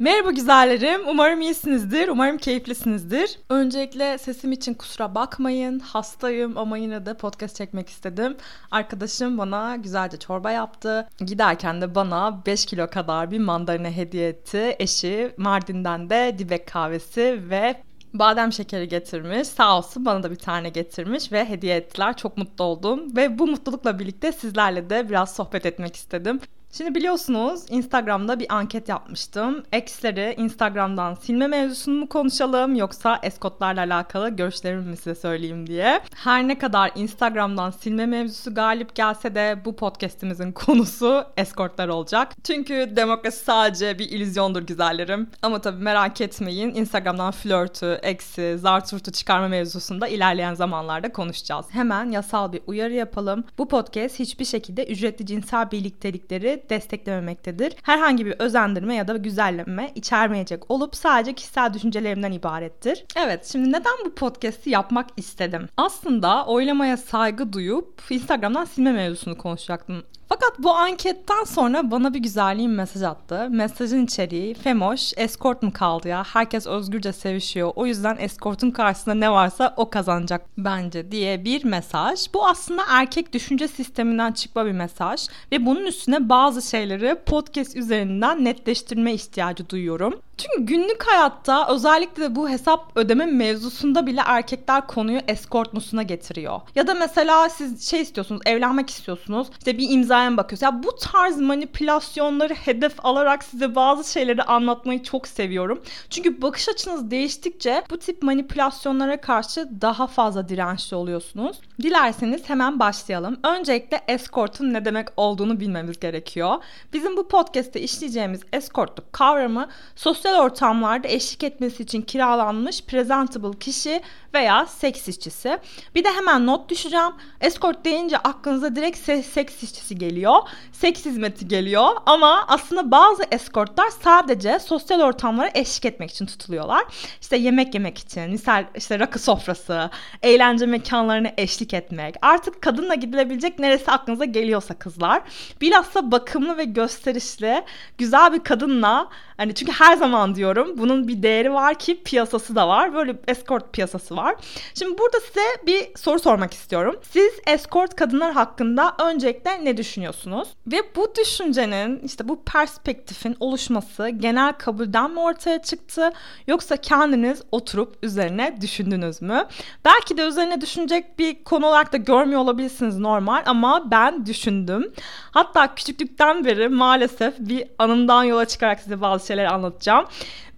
Merhaba güzellerim. Umarım iyisinizdir. Umarım keyiflisinizdir. Öncelikle sesim için kusura bakmayın. Hastayım ama yine de podcast çekmek istedim. Arkadaşım bana güzelce çorba yaptı. Giderken de bana 5 kilo kadar bir mandalina hediye etti. Eşi Mardin'den de dibek kahvesi ve badem şekeri getirmiş. Sağ olsun bana da bir tane getirmiş ve hediye ettiler. Çok mutlu oldum ve bu mutlulukla birlikte sizlerle de biraz sohbet etmek istedim. Şimdi biliyorsunuz Instagram'da bir anket yapmıştım. Ex'leri Instagram'dan silme mevzusunu mu konuşalım yoksa eskotlarla alakalı görüşlerimi mi size söyleyeyim diye. Her ne kadar Instagram'dan silme mevzusu galip gelse de bu podcast'imizin konusu eskortlar olacak. Çünkü demokrasi sadece bir illüzyondur güzellerim. Ama tabii merak etmeyin Instagram'dan flörtü, eksi, zarturtu çıkarma mevzusunda ilerleyen zamanlarda konuşacağız. Hemen yasal bir uyarı yapalım. Bu podcast hiçbir şekilde ücretli cinsel birliktelikleri desteklememektedir. Herhangi bir özendirme ya da güzelleme içermeyecek olup sadece kişisel düşüncelerimden ibarettir. Evet şimdi neden bu podcast'i yapmak istedim? Aslında oylamaya saygı duyup Instagram'dan silme mevzusunu konuşacaktım. Fakat bu anketten sonra bana bir güzelliğin mesaj attı. Mesajın içeriği Femoş, eskort mu kaldı ya? Herkes özgürce sevişiyor. O yüzden eskortun karşısında ne varsa o kazanacak bence diye bir mesaj. Bu aslında erkek düşünce sisteminden çıkma bir mesaj. Ve bunun üstüne bazı şeyleri podcast üzerinden netleştirme ihtiyacı duyuyorum. Çünkü günlük hayatta özellikle de bu hesap ödeme mevzusunda bile erkekler konuyu eskort musuna getiriyor. Ya da mesela siz şey istiyorsunuz, evlenmek istiyorsunuz. İşte bir imzaya bakıyorsunuz. Ya bu tarz manipülasyonları hedef alarak size bazı şeyleri anlatmayı çok seviyorum. Çünkü bakış açınız değiştikçe bu tip manipülasyonlara karşı daha fazla dirençli oluyorsunuz. Dilerseniz hemen başlayalım. Öncelikle eskortun ne demek olduğunu bilmemiz gerekiyor. Bizim bu podcast'te işleyeceğimiz eskortluk kavramı sosyal sosyal ortamlarda eşlik etmesi için kiralanmış presentable kişi veya seks işçisi. Bir de hemen not düşeceğim. Escort deyince aklınıza direkt se- seks işçisi geliyor. Seks hizmeti geliyor ama aslında bazı eskortlar sadece sosyal ortamlara eşlik etmek için tutuluyorlar. İşte yemek yemek için, misal işte rakı sofrası, eğlence mekanlarına eşlik etmek. Artık kadınla gidilebilecek neresi aklınıza geliyorsa kızlar. Bilhassa bakımlı ve gösterişli, güzel bir kadınla hani çünkü her zaman diyorum bunun bir değeri var ki piyasası da var. Böyle escort piyasası var var. Şimdi burada size bir soru sormak istiyorum. Siz escort kadınlar hakkında öncelikle ne düşünüyorsunuz? Ve bu düşüncenin işte bu perspektifin oluşması genel kabulden mi ortaya çıktı yoksa kendiniz oturup üzerine düşündünüz mü? Belki de üzerine düşünecek bir konu olarak da görmüyor olabilirsiniz normal ama ben düşündüm. Hatta küçüklükten beri maalesef bir anımdan yola çıkarak size bazı şeyler anlatacağım.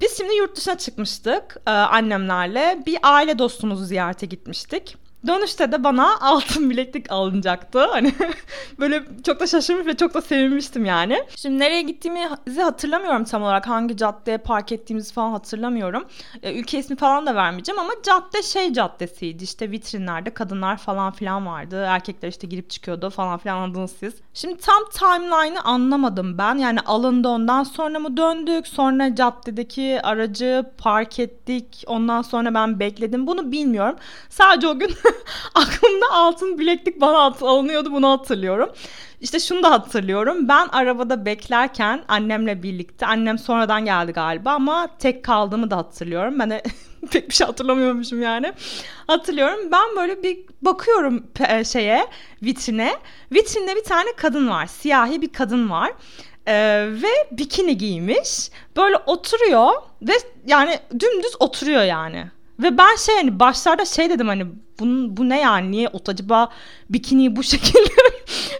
Biz şimdi yurt dışına çıkmıştık e, annemlerle. Bir aile dostumuzu ziyarete gitmiştik. Dönüşte de bana altın bileklik alınacaktı. Hani böyle çok da şaşırmış ve çok da sevinmiştim yani. Şimdi nereye gittiğimizi hatırlamıyorum tam olarak. Hangi caddeye park ettiğimizi falan hatırlamıyorum. E, ülke ismi falan da vermeyeceğim ama cadde şey caddesiydi. İşte vitrinlerde kadınlar falan filan vardı. Erkekler işte girip çıkıyordu falan filan anladınız siz. Şimdi tam timeline'ı anlamadım ben. Yani alındı ondan sonra mı döndük? Sonra caddedeki aracı park ettik. Ondan sonra ben bekledim. Bunu bilmiyorum. Sadece o gün aklımda altın bileklik bana alınıyordu bunu hatırlıyorum. İşte şunu da hatırlıyorum. Ben arabada beklerken annemle birlikte, annem sonradan geldi galiba ama tek kaldığımı da hatırlıyorum. Ben de pek bir şey hatırlamıyormuşum yani. Hatırlıyorum. Ben böyle bir bakıyorum e, şeye, vitrine. Vitrinde bir tane kadın var. Siyahi bir kadın var. Ee, ve bikini giymiş. Böyle oturuyor ve yani dümdüz oturuyor yani. Ve ben şey hani başlarda şey dedim hani bunun, bu ne yani niye ot acaba bikiniyi bu şekilde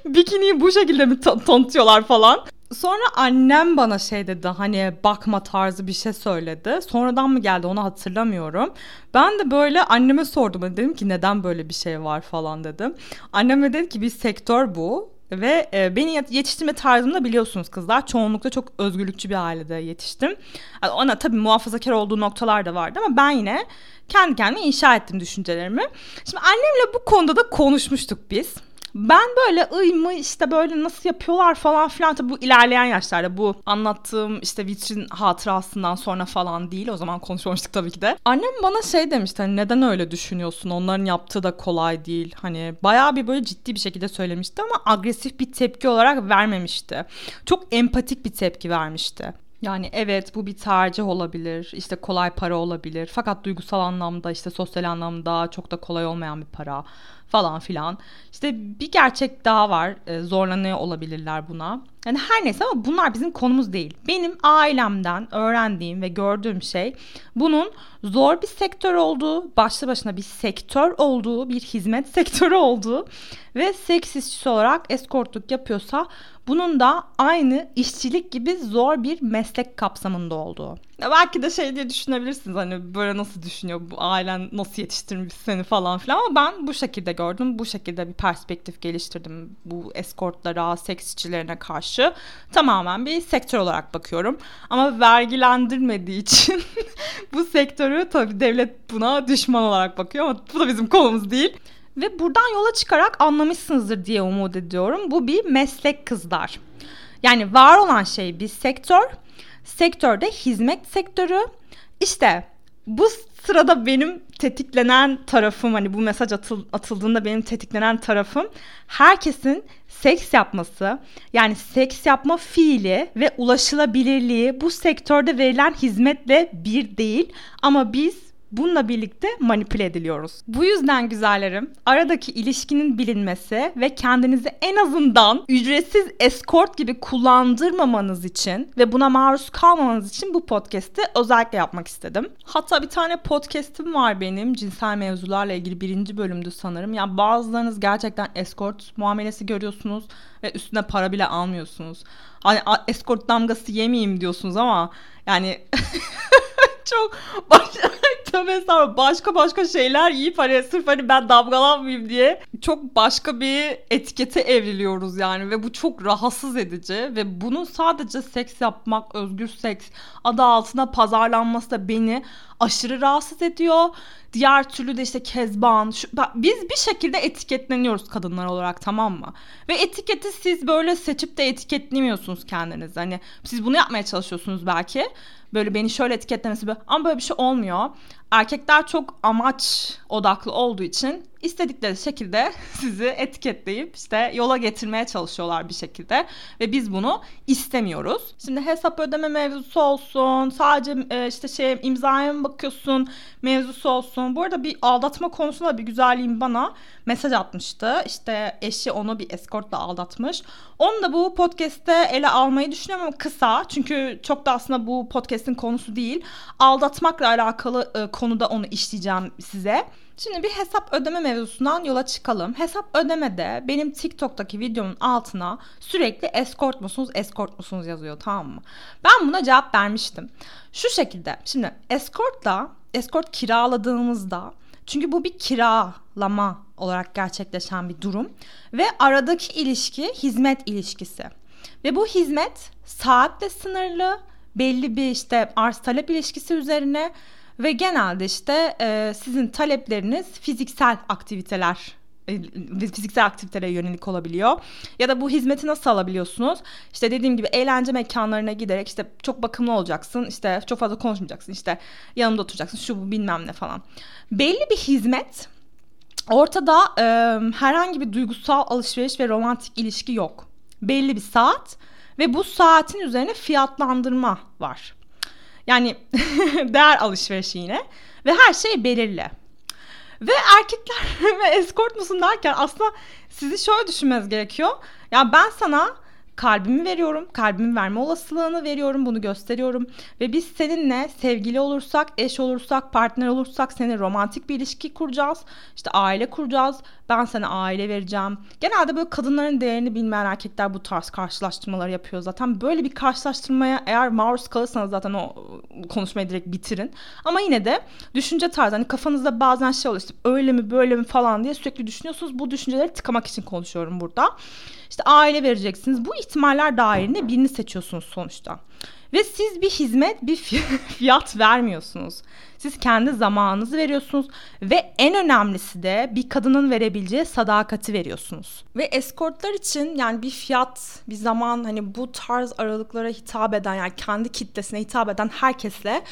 bikiniyi bu şekilde mi tanıtıyorlar falan. Sonra annem bana şey dedi hani bakma tarzı bir şey söyledi. Sonradan mı geldi onu hatırlamıyorum. Ben de böyle anneme sordum. Hani dedim ki neden böyle bir şey var falan dedim. Annem de dedi ki bir sektör bu. Ve e, beni yetiştirme tarzımda biliyorsunuz kızlar çoğunlukla çok özgürlükçü bir ailede yetiştim. Yani ona tabii muhafazakar olduğu noktalar da vardı ama ben yine kendi kendime inşa ettim düşüncelerimi. Şimdi annemle bu konuda da konuşmuştuk biz. Ben böyle ıy mı işte böyle nasıl yapıyorlar falan filan tabii bu ilerleyen yaşlarda bu anlattığım işte vitrin hatırasından sonra falan değil o zaman konuşmamıştık tabii ki de. Annem bana şey demişti hani neden öyle düşünüyorsun onların yaptığı da kolay değil hani bayağı bir böyle ciddi bir şekilde söylemişti ama agresif bir tepki olarak vermemişti. Çok empatik bir tepki vermişti. Yani evet bu bir tercih olabilir. İşte kolay para olabilir. Fakat duygusal anlamda işte sosyal anlamda çok da kolay olmayan bir para falan filan. İşte bir gerçek daha var. E, zorlanıyor olabilirler buna. Yani her neyse ama bunlar bizim konumuz değil. Benim ailemden öğrendiğim ve gördüğüm şey bunun zor bir sektör olduğu, başlı başına bir sektör olduğu, bir hizmet sektörü olduğu ve seks işçisi olarak eskortluk yapıyorsa bunun da aynı işçilik gibi zor bir meslek kapsamında olduğu. Ya belki de şey diye düşünebilirsiniz hani böyle nasıl düşünüyor bu ailen nasıl yetiştirmiş seni falan filan ama ben bu şekilde gördüm. Bu şekilde bir perspektif geliştirdim bu eskortlara, seks işçilerine karşı. Tamamen bir sektör olarak bakıyorum. Ama vergilendirmediği için bu sektörü tabii devlet buna düşman olarak bakıyor ama bu da bizim konumuz değil. Ve buradan yola çıkarak anlamışsınızdır diye umut ediyorum. Bu bir meslek kızlar. Yani var olan şey bir sektör. Sektörde hizmet sektörü. İşte bu sırada benim tetiklenen tarafım hani bu mesaj atıl, atıldığında benim tetiklenen tarafım herkesin seks yapması yani seks yapma fiili ve ulaşılabilirliği bu sektörde verilen hizmetle bir değil. Ama biz bununla birlikte manipüle ediliyoruz. Bu yüzden güzellerim aradaki ilişkinin bilinmesi ve kendinizi en azından ücretsiz escort gibi kullandırmamanız için ve buna maruz kalmamanız için bu podcast'i özellikle yapmak istedim. Hatta bir tane podcast'im var benim cinsel mevzularla ilgili birinci bölümdü sanırım. Yani bazılarınız gerçekten escort muamelesi görüyorsunuz ve üstüne para bile almıyorsunuz. Hani escort damgası yemeyeyim diyorsunuz ama yani çok baş, tövbe başka başka şeyler yiyip hani sırf hani ben damgalanmayayım diye çok başka bir etikete evriliyoruz yani ve bu çok rahatsız edici ve bunun sadece seks yapmak, özgür seks adı altına pazarlanması da beni aşırı rahatsız ediyor. Diğer türlü de işte kezban. Şu, biz bir şekilde etiketleniyoruz kadınlar olarak tamam mı? Ve etiketi siz böyle seçip de etiketlemiyorsunuz kendiniz. Hani siz bunu yapmaya çalışıyorsunuz belki böyle beni şöyle etiketlemesi böyle ama böyle bir şey olmuyor. Erkekler çok amaç odaklı olduğu için istedikleri şekilde sizi etiketleyip işte yola getirmeye çalışıyorlar bir şekilde ve biz bunu istemiyoruz. Şimdi hesap ödeme mevzusu olsun, sadece e, işte şey imzaya mı bakıyorsun mevzusu olsun. Bu arada bir aldatma konusunda bir güzelliğim bana mesaj atmıştı. İşte eşi onu bir eskortla aldatmış. Onu da bu podcast'te ele almayı düşünüyorum ama kısa. Çünkü çok da aslında bu podcast'in konusu değil. Aldatmakla alakalı e, konuda onu işleyeceğim size. Şimdi bir hesap ödeme mevzusundan yola çıkalım. Hesap ödemede benim TikTok'taki videomun altına sürekli escort musunuz, escort musunuz yazıyor tamam mı? Ben buna cevap vermiştim. Şu şekilde şimdi escortla escort kiraladığımızda çünkü bu bir kiralama olarak gerçekleşen bir durum ve aradaki ilişki hizmet ilişkisi. Ve bu hizmet saatle sınırlı, belli bir işte arz talep ilişkisi üzerine ve genelde işte e, sizin talepleriniz fiziksel aktiviteler fiziksel aktivitelere yönelik olabiliyor. Ya da bu hizmeti nasıl alabiliyorsunuz? İşte dediğim gibi eğlence mekanlarına giderek işte çok bakımlı olacaksın. işte çok fazla konuşmayacaksın. işte yanımda oturacaksın. Şu bu bilmem ne falan. Belli bir hizmet ortada e, herhangi bir duygusal alışveriş ve romantik ilişki yok. Belli bir saat ve bu saatin üzerine fiyatlandırma var. Yani değer alışverişi yine ve her şey belirli. Ve erkekler ve eskort musun derken aslında sizi şöyle düşünmeniz gerekiyor. Ya ben sana kalbimi veriyorum. Kalbimi verme olasılığını veriyorum. Bunu gösteriyorum. Ve biz seninle sevgili olursak, eş olursak, partner olursak seninle romantik bir ilişki kuracağız. İşte aile kuracağız. Ben sana aile vereceğim. Genelde böyle kadınların değerini bilmeyen erkekler bu tarz karşılaştırmaları yapıyor zaten. Böyle bir karşılaştırmaya eğer maruz kalırsanız zaten o konuşmayı direkt bitirin. Ama yine de düşünce tarzı hani kafanızda bazen şey oluyor işte öyle mi böyle mi falan diye sürekli düşünüyorsunuz. Bu düşünceleri tıkamak için konuşuyorum burada. İşte aile vereceksiniz. Bu ihtimaller dahilinde birini seçiyorsunuz sonuçta. Ve siz bir hizmet, bir fiyat vermiyorsunuz. Siz kendi zamanınızı veriyorsunuz ve en önemlisi de bir kadının verebileceği sadakati veriyorsunuz. Ve eskortlar için yani bir fiyat, bir zaman hani bu tarz aralıklara hitap eden yani kendi kitlesine hitap eden herkesle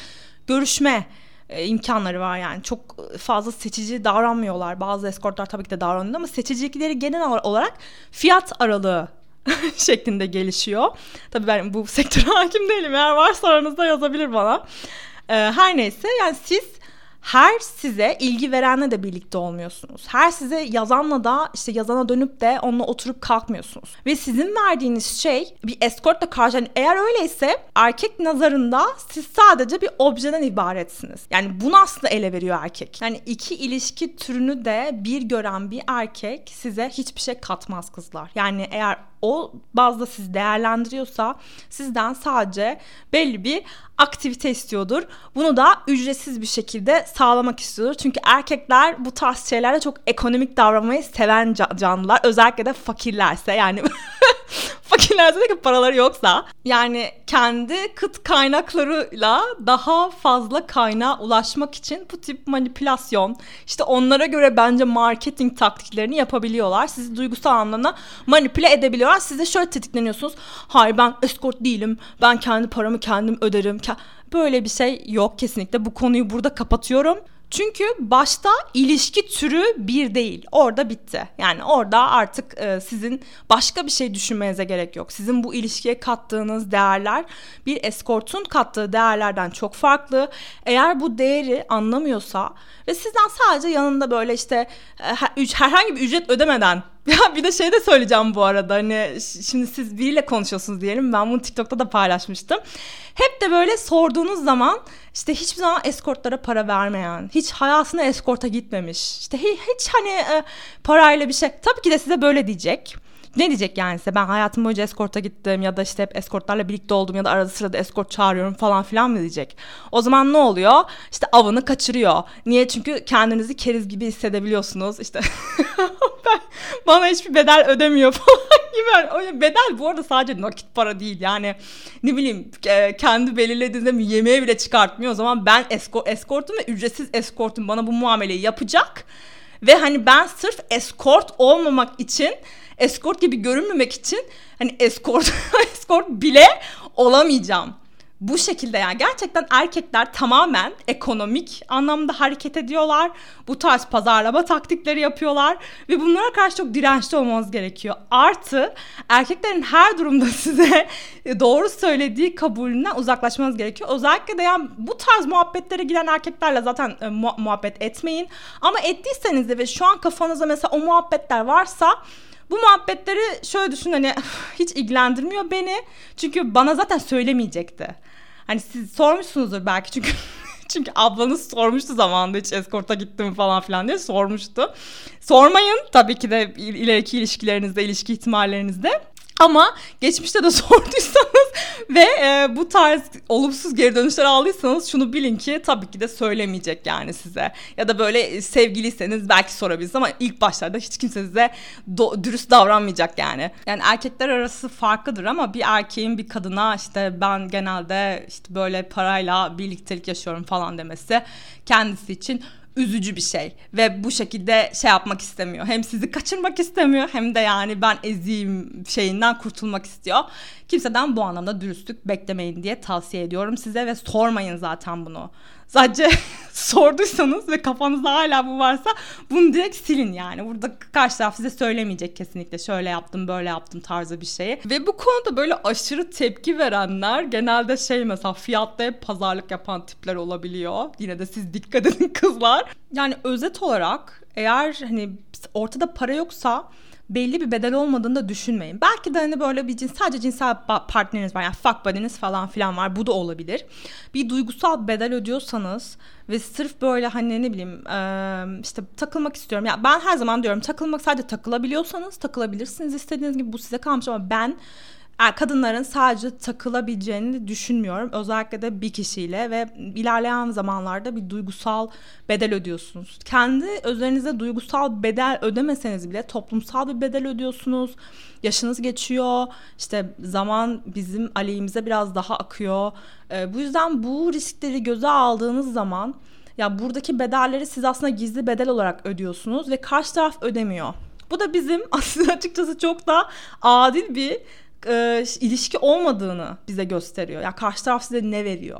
görüşme e, imkanları var yani. Çok fazla seçici davranmıyorlar. Bazı eskortlar tabii ki de davranıyor ama seçicilikleri genel olarak fiyat aralığı şeklinde gelişiyor. Tabii ben bu sektöre hakim değilim. Eğer varsa aranızda yazabilir bana. Ee, her neyse yani siz her size ilgi verenle de birlikte olmuyorsunuz. Her size yazanla da işte yazana dönüp de onunla oturup kalkmıyorsunuz. Ve sizin verdiğiniz şey bir eskortla karşı yani eğer öyleyse erkek nazarında siz sadece bir objeden ibaretsiniz. Yani bunu aslında ele veriyor erkek. Yani iki ilişki türünü de bir gören bir erkek size hiçbir şey katmaz kızlar. Yani eğer o bazda siz değerlendiriyorsa sizden sadece belli bir aktivite istiyordur. Bunu da ücretsiz bir şekilde sağlamak istiyordur. Çünkü erkekler bu tarz şeylerde çok ekonomik davranmayı seven canlılar. Özellikle de fakirlerse yani fakirlerse de paraları yoksa yani kendi kıt kaynaklarıyla daha fazla kaynağa ulaşmak için bu tip manipülasyon işte onlara göre bence marketing taktiklerini yapabiliyorlar. Sizi duygusal anlamda manipüle edebiliyorlar. Siz de şöyle tetikleniyorsunuz. Hayır ben escort değilim. Ben kendi paramı kendim öderim. Böyle bir şey yok kesinlikle. Bu konuyu burada kapatıyorum. Çünkü başta ilişki türü bir değil. Orada bitti. Yani orada artık e, sizin başka bir şey düşünmenize gerek yok. Sizin bu ilişkiye kattığınız değerler bir eskortun kattığı değerlerden çok farklı. Eğer bu değeri anlamıyorsa ve sizden sadece yanında böyle işte e, herhangi bir ücret ödemeden ya bir de şey de söyleyeceğim bu arada hani şimdi siz biriyle konuşuyorsunuz diyelim ben bunu TikTok'ta da paylaşmıştım. Hep de böyle sorduğunuz zaman işte hiçbir zaman eskortlara para vermeyen, hiç hayatına eskorta gitmemiş, işte hiç hani e, parayla bir şey tabii ki de size böyle diyecek. Ne diyecek yani size ben hayatım boyunca eskorta gittim ya da işte hep eskortlarla birlikte oldum ya da arada sırada eskort çağırıyorum falan filan mı diyecek. O zaman ne oluyor? İşte avını kaçırıyor. Niye? Çünkü kendinizi keriz gibi hissedebiliyorsunuz. İşte ben, bana hiçbir bedel ödemiyor falan gibi. Bedel bu arada sadece nakit para değil yani ne bileyim kendi belirlediğinde yemeğe bile çıkartmıyor. O zaman ben eskort, eskortum ve ücretsiz eskortum bana bu muameleyi yapacak. Ve hani ben sırf eskort olmamak için eskort gibi görünmemek için hani eskort eskort bile olamayacağım. Bu şekilde yani gerçekten erkekler tamamen ekonomik anlamda hareket ediyorlar. Bu tarz pazarlama taktikleri yapıyorlar ve bunlara karşı çok dirençli olmanız gerekiyor. Artı erkeklerin her durumda size doğru söylediği kabulünden uzaklaşmanız gerekiyor. Özellikle de yani bu tarz muhabbetlere giren erkeklerle zaten e, mu- muhabbet etmeyin. Ama ettiyseniz de ve şu an kafanızda mesela o muhabbetler varsa bu muhabbetleri şöyle düşün hani hiç ilgilendirmiyor beni. Çünkü bana zaten söylemeyecekti. Hani siz sormuşsunuzdur belki çünkü çünkü ablanız sormuştu zamanında hiç eskorta gittim falan filan diye sormuştu. Sormayın tabii ki de ileriki ilişkilerinizde, ilişki ihtimallerinizde. Ama geçmişte de sorduysanız ve e, bu tarz olumsuz geri dönüşler aldıysanız şunu bilin ki tabii ki de söylemeyecek yani size. Ya da böyle sevgiliyseniz belki sorabilirsiniz ama ilk başlarda hiç kimse size do- dürüst davranmayacak yani. Yani erkekler arası farklıdır ama bir erkeğin bir kadına işte ben genelde işte böyle parayla birliktelik yaşıyorum falan demesi kendisi için üzücü bir şey ve bu şekilde şey yapmak istemiyor. Hem sizi kaçırmak istemiyor hem de yani ben eziyim şeyinden kurtulmak istiyor. Kimseden bu anlamda dürüstlük beklemeyin diye tavsiye ediyorum size ve sormayın zaten bunu. Sadece sorduysanız ve kafanızda hala bu varsa bunu direkt silin yani. Burada karşı taraf size söylemeyecek kesinlikle şöyle yaptım böyle yaptım tarzı bir şeyi. Ve bu konuda böyle aşırı tepki verenler genelde şey mesela fiyatta hep pazarlık yapan tipler olabiliyor. Yine de siz dikkat edin kızlar. Yani özet olarak eğer hani ortada para yoksa belli bir bedel olmadığını da düşünmeyin. Belki de hani böyle bir cins, sadece cinsel partneriniz var yani fuck buddy'niz falan filan var bu da olabilir. Bir duygusal bedel ödüyorsanız ve sırf böyle hani ne bileyim işte takılmak istiyorum. Ya ben her zaman diyorum takılmak sadece takılabiliyorsanız takılabilirsiniz istediğiniz gibi bu size kalmış ama ben kadınların sadece takılabileceğini düşünmüyorum. Özellikle de bir kişiyle ve ilerleyen zamanlarda bir duygusal bedel ödüyorsunuz. Kendi üzerinize duygusal bedel ödemeseniz bile toplumsal bir bedel ödüyorsunuz. Yaşınız geçiyor. İşte zaman bizim aleyhimize biraz daha akıyor. Ee, bu yüzden bu riskleri göze aldığınız zaman ya buradaki bedelleri siz aslında gizli bedel olarak ödüyorsunuz ve karşı taraf ödemiyor. Bu da bizim aslında açıkçası çok da adil bir e, ilişki olmadığını bize gösteriyor. Yani karşı taraf size ne veriyor?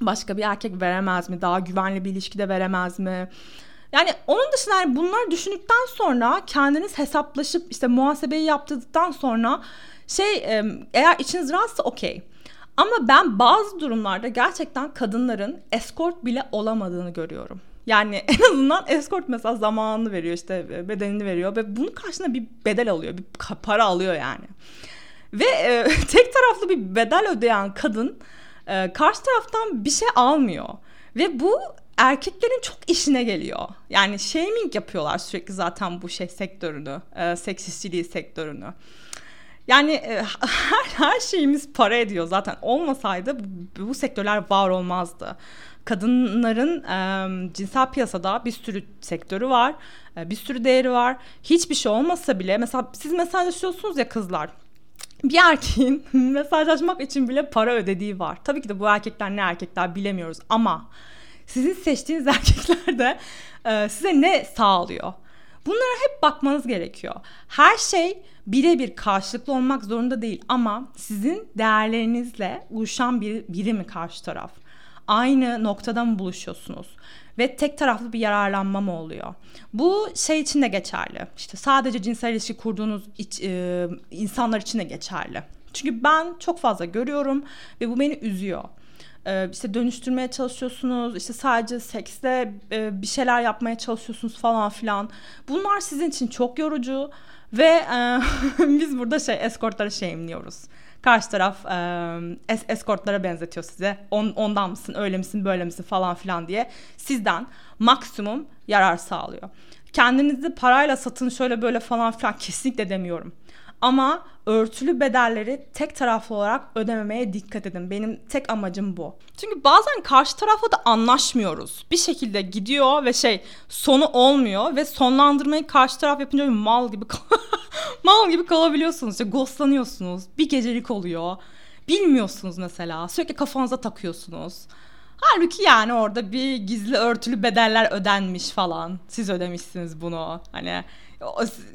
Başka bir erkek veremez mi? Daha güvenli bir ilişkide veremez mi? Yani onun dışında yani bunları düşündükten sonra kendiniz hesaplaşıp işte muhasebeyi yaptırdıktan sonra şey eğer içiniz rahatsa okey. Ama ben bazı durumlarda gerçekten kadınların escort bile olamadığını görüyorum. Yani en azından escort mesela zamanını veriyor işte bedenini veriyor ve bunun karşılığında bir bedel alıyor, bir para alıyor yani. Ve e, tek taraflı bir bedel ödeyen kadın e, karşı taraftan bir şey almıyor. Ve bu erkeklerin çok işine geliyor. Yani shaming yapıyorlar sürekli zaten bu şey sektörünü, e, seksistçiliği sektörünü. Yani e, her, her şeyimiz para ediyor zaten. Olmasaydı bu, bu sektörler var olmazdı. Kadınların e, cinsel piyasada bir sürü sektörü var, e, bir sürü değeri var. Hiçbir şey olmasa bile mesela siz mesajlaşıyorsunuz ya kızlar bir erkeğin mesajlaşmak için bile para ödediği var. Tabii ki de bu erkekler ne erkekler bilemiyoruz ama sizin seçtiğiniz erkekler de e, size ne sağlıyor? Bunlara hep bakmanız gerekiyor. Her şey birebir karşılıklı olmak zorunda değil ama sizin değerlerinizle uyuşan bir, biri mi karşı taraf? Aynı noktada mı buluşuyorsunuz? Ve tek taraflı bir yararlanma mı oluyor? Bu şey için de geçerli. İşte sadece cinsel ilişki kurduğunuz iç, e, insanlar için de geçerli. Çünkü ben çok fazla görüyorum ve bu beni üzüyor e, işte dönüştürmeye çalışıyorsunuz işte sadece seksle e, bir şeyler yapmaya çalışıyorsunuz falan filan bunlar sizin için çok yorucu ve e, biz burada şey eskortları şeyimliyoruz karşı taraf e, es- eskortlara benzetiyor size. On, ondan mısın öyle misin böyle misin falan filan diye sizden maksimum yarar sağlıyor. Kendinizi parayla satın şöyle böyle falan filan kesinlikle demiyorum ama örtülü bedelleri tek taraflı olarak ödememeye dikkat edin. Benim tek amacım bu. Çünkü bazen karşı tarafla da anlaşmıyoruz. Bir şekilde gidiyor ve şey sonu olmuyor ve sonlandırmayı karşı taraf yapınca mal gibi mal gibi kalabiliyorsunuz. İşte ghostlanıyorsunuz. Bir gecelik oluyor. Bilmiyorsunuz mesela. Sürekli kafanıza takıyorsunuz. Halbuki yani orada bir gizli örtülü bedeller ödenmiş falan. Siz ödemişsiniz bunu. Hani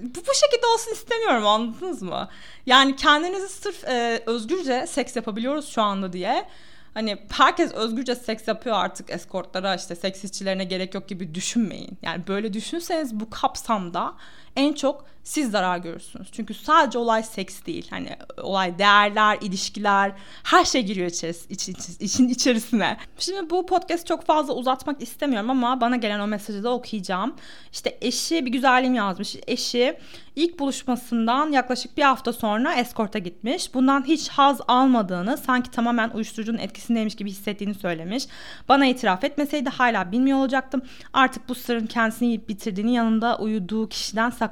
bu şekilde olsun istemiyorum anladınız mı? Yani kendinizi sırf e, özgürce seks yapabiliyoruz şu anda diye. Hani herkes özgürce seks yapıyor artık eskortlara işte seks işçilerine gerek yok gibi düşünmeyin. Yani böyle düşünseniz bu kapsamda en çok siz zarar görürsünüz. Çünkü sadece olay seks değil. Hani olay değerler, ilişkiler, her şey giriyor içeris için, için içerisine. Şimdi bu podcast çok fazla uzatmak istemiyorum ama bana gelen o mesajı da okuyacağım. İşte eşi bir güzelliğim yazmış. Eşi ilk buluşmasından yaklaşık bir hafta sonra eskorta gitmiş. Bundan hiç haz almadığını, sanki tamamen uyuşturucunun etkisindeymiş gibi hissettiğini söylemiş. Bana itiraf etmeseydi hala bilmiyor olacaktım. Artık bu sırrın kendisini bitirdiğini yanında uyuduğu kişiden saklayamayacağını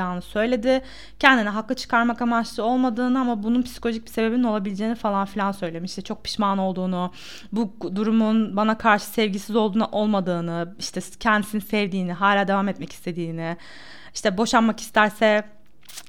olacağını söyledi. Kendine haklı çıkarmak amaçlı olmadığını ama bunun psikolojik bir sebebinin olabileceğini falan filan söylemişti. Çok pişman olduğunu, bu durumun bana karşı sevgisiz olduğunu olmadığını, işte kendisini sevdiğini, hala devam etmek istediğini, işte boşanmak isterse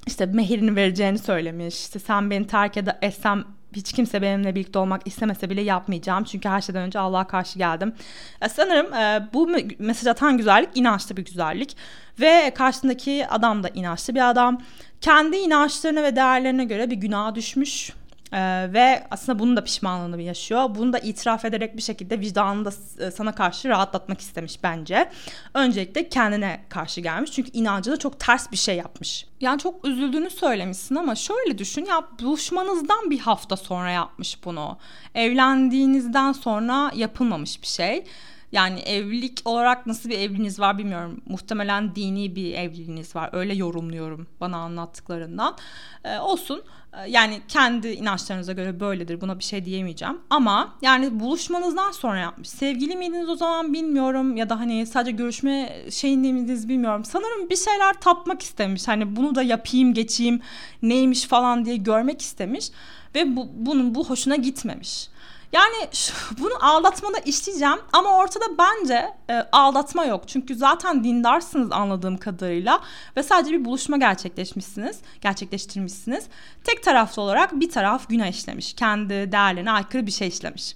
işte mehirini vereceğini söylemiş. İşte sen beni terk etsem hiç kimse benimle birlikte olmak istemese bile yapmayacağım. Çünkü her şeyden önce Allah'a karşı geldim. E, sanırım e, bu mesaj atan güzellik inançlı bir güzellik. Ve karşısındaki adam da inançlı bir adam. Kendi inançlarına ve değerlerine göre bir günaha düşmüş ee, ve aslında bunun da pişmanlığını yaşıyor. Bunu da itiraf ederek bir şekilde vicdanını da e, sana karşı rahatlatmak istemiş bence. Öncelikle kendine karşı gelmiş. Çünkü inancı da çok ters bir şey yapmış. Yani çok üzüldüğünü söylemişsin ama şöyle düşün ya buluşmanızdan bir hafta sonra yapmış bunu. Evlendiğinizden sonra yapılmamış bir şey. Yani evlilik olarak nasıl bir evliliğiniz var bilmiyorum. Muhtemelen dini bir evliliğiniz var. Öyle yorumluyorum bana anlattıklarından. Ee, olsun. Ee, yani kendi inançlarınıza göre böyledir. Buna bir şey diyemeyeceğim. Ama yani buluşmanızdan sonra yapmış. Sevgili miydiniz o zaman bilmiyorum. Ya da hani sadece görüşme şeyinde miydiniz bilmiyorum. Sanırım bir şeyler tatmak istemiş. Hani bunu da yapayım geçeyim neymiş falan diye görmek istemiş. Ve bu, bunun bu hoşuna gitmemiş. Yani bunu aldatmada işleyeceğim ama ortada bence e, aldatma yok. Çünkü zaten dindarsınız anladığım kadarıyla ve sadece bir buluşma gerçekleşmişsiniz, gerçekleştirmişsiniz. Tek taraflı olarak bir taraf günah işlemiş. Kendi değerlerine aykırı bir şey işlemiş.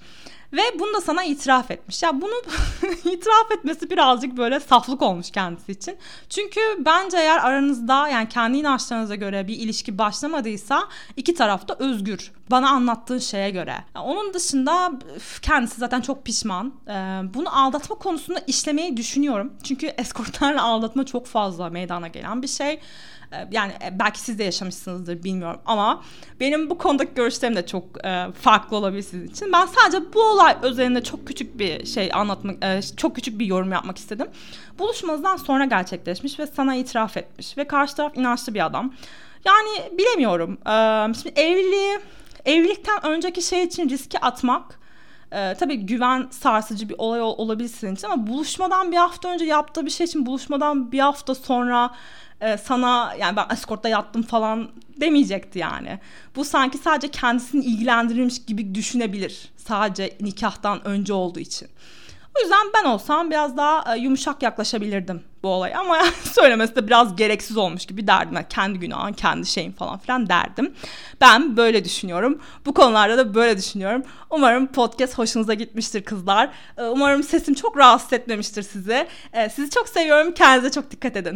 Ve bunu da sana itiraf etmiş. Ya bunu itiraf etmesi birazcık böyle saflık olmuş kendisi için. Çünkü bence eğer aranızda yani kendi inançlarınıza göre bir ilişki başlamadıysa iki taraf da özgür Bana anlattığın şeye göre. Yani onun dışında kendisi zaten çok pişman. Ee, bunu aldatma konusunda işlemeyi düşünüyorum. Çünkü eskortlarla aldatma çok fazla meydana gelen bir şey. Ee, yani e, belki siz de yaşamışsınızdır bilmiyorum ama benim bu konudaki görüşlerim de çok e, farklı olabilir sizin için. Ben sadece bu olay üzerinde çok küçük bir şey anlatmak, e, çok küçük bir yorum yapmak istedim. Buluşmanızdan sonra gerçekleşmiş ve sana itiraf etmiş ve karşı taraf inançlı bir adam. Yani bilemiyorum. Ee, şimdi evliliği, evlilikten önceki şey için riski atmak ee, tabii güven sarsıcı bir olay ol, için ama buluşmadan bir hafta önce yaptığı bir şey için buluşmadan bir hafta sonra e, sana yani ben eskortta yattım falan demeyecekti yani. Bu sanki sadece kendisini ilgilendirilmiş gibi düşünebilir. Sadece nikahtan önce olduğu için. O yüzden ben olsam biraz daha e, yumuşak yaklaşabilirdim bu olaya ama söylemesi de biraz gereksiz olmuş gibi derdim. Yani kendi günahın, kendi şeyin falan filan derdim. Ben böyle düşünüyorum. Bu konularda da böyle düşünüyorum. Umarım podcast hoşunuza gitmiştir kızlar. E, umarım sesim çok rahatsız etmemiştir sizi. E, sizi çok seviyorum. Kendinize çok dikkat edin.